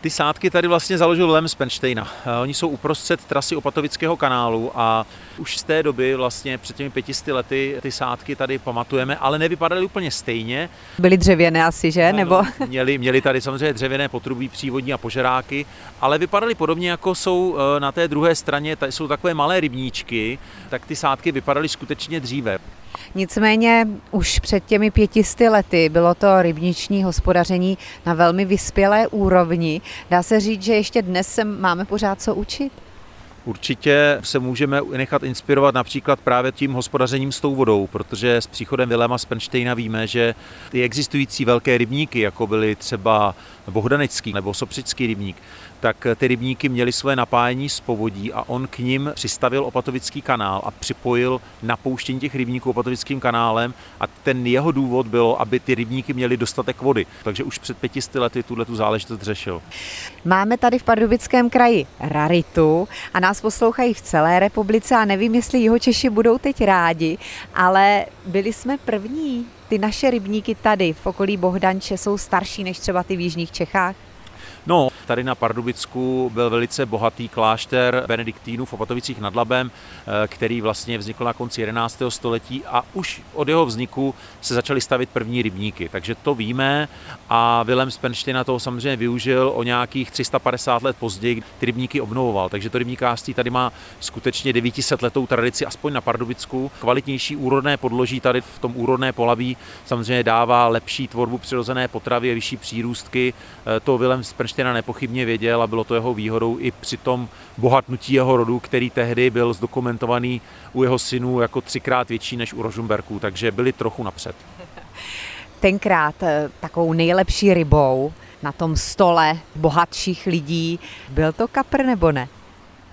Ty sádky tady vlastně založil Lem Spenštejna. Oni jsou uprostřed trasy Opatovického kanálu a už z té doby, vlastně před těmi pětisty lety, ty sádky tady pamatujeme, ale nevypadaly úplně stejně. Byly dřevěné asi, že? No, Nebo... měli, měli tady samozřejmě dřevěné potrubí, přívodní a požeráky, ale vypadaly podobně, jako jsou eh, na té druhé straně, tady jsou takové malé rybníčky, tak ty sádky vypadaly skutečně dříve. Nicméně už před těmi pětisty lety bylo to rybniční hospodaření na velmi vyspělé úrovni. Dá se říct, že ještě dnes se máme pořád co učit? Určitě se můžeme nechat inspirovat například právě tím hospodařením s tou vodou, protože s příchodem Viléma Spenštejna víme, že ty existující velké rybníky, jako byly třeba Bohdanecký nebo Sopřický rybník, tak ty rybníky měly své napájení z povodí a on k ním přistavil Opatovický kanál a připojil napouštění těch rybníků Opatovickým kanálem a ten jeho důvod bylo, aby ty rybníky měly dostatek vody. Takže už před pětisty lety tuhle tu záležitost řešil. Máme tady v Pardubickém kraji raritu a nás poslouchají v celé republice a nevím, jestli jeho Češi budou teď rádi, ale byli jsme první. Ty naše rybníky tady v okolí Bohdanče jsou starší než třeba ty v Jižních Čechách? No, tady na Pardubicku byl velice bohatý klášter Benediktínů v Opatovicích nad Labem, eh, který vlastně vznikl na konci 11. století a už od jeho vzniku se začaly stavit první rybníky. Takže to víme a Vilém Spenština toho samozřejmě využil o nějakých 350 let později, ty rybníky obnovoval. Takže to rybníkářství tady má skutečně 900 letou tradici, aspoň na Pardubicku. Kvalitnější úrodné podloží tady v tom úrodné polaví samozřejmě dává lepší tvorbu přirozené potravy a vyšší přírůstky. Eh, to Vilém Spenština nepochybně věděl a bylo to jeho výhodou i při tom bohatnutí jeho rodu, který tehdy byl zdokumentovaný u jeho synů jako třikrát větší než u Rožumberků, takže byli trochu napřed. Tenkrát eh, takovou nejlepší rybou na tom stole bohatších lidí, byl to kapr nebo ne?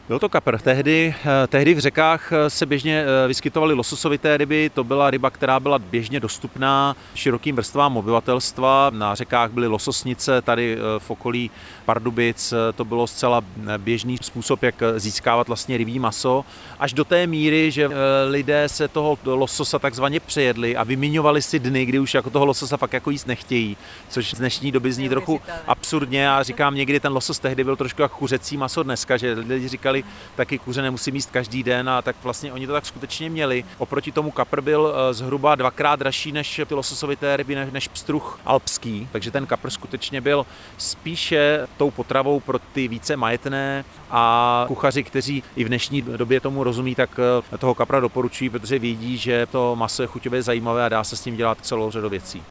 Byl to kapr. Tehdy, eh, tehdy v řekách eh, se běžně eh, vyskytovaly lososovité ryby. To byla ryba, která byla běžně dostupná širokým vrstvám obyvatelstva. Na řekách byly lososnice, tady v okolí Pardubic to bylo zcela běžný způsob, jak získávat vlastně rybí maso. Až do té míry, že lidé se toho lososa takzvaně přejedli a vymiňovali si dny, kdy už jako toho lososa fakt jako jíst nechtějí, což z dnešní doby zní trochu absurdně a říkám někdy ten losos tehdy byl trošku jako kuřecí maso dneska, že lidi říkali, říkali, taky kuře nemusí jíst každý den a tak vlastně oni to tak skutečně měli. Oproti tomu kapr byl eh, zhruba dvakrát dražší než ty lososovité ryby, než pstruh alpský, takže ten kapr skutečně byl spíše tou potravou pro ty více majetné a kuchaři, kteří i v dnešní době tomu rozumí, tak eh, toho kapra doporučují, protože vědí, že to maso je chuťově zajímavé a dá se s ním dělat celou řadu věcí.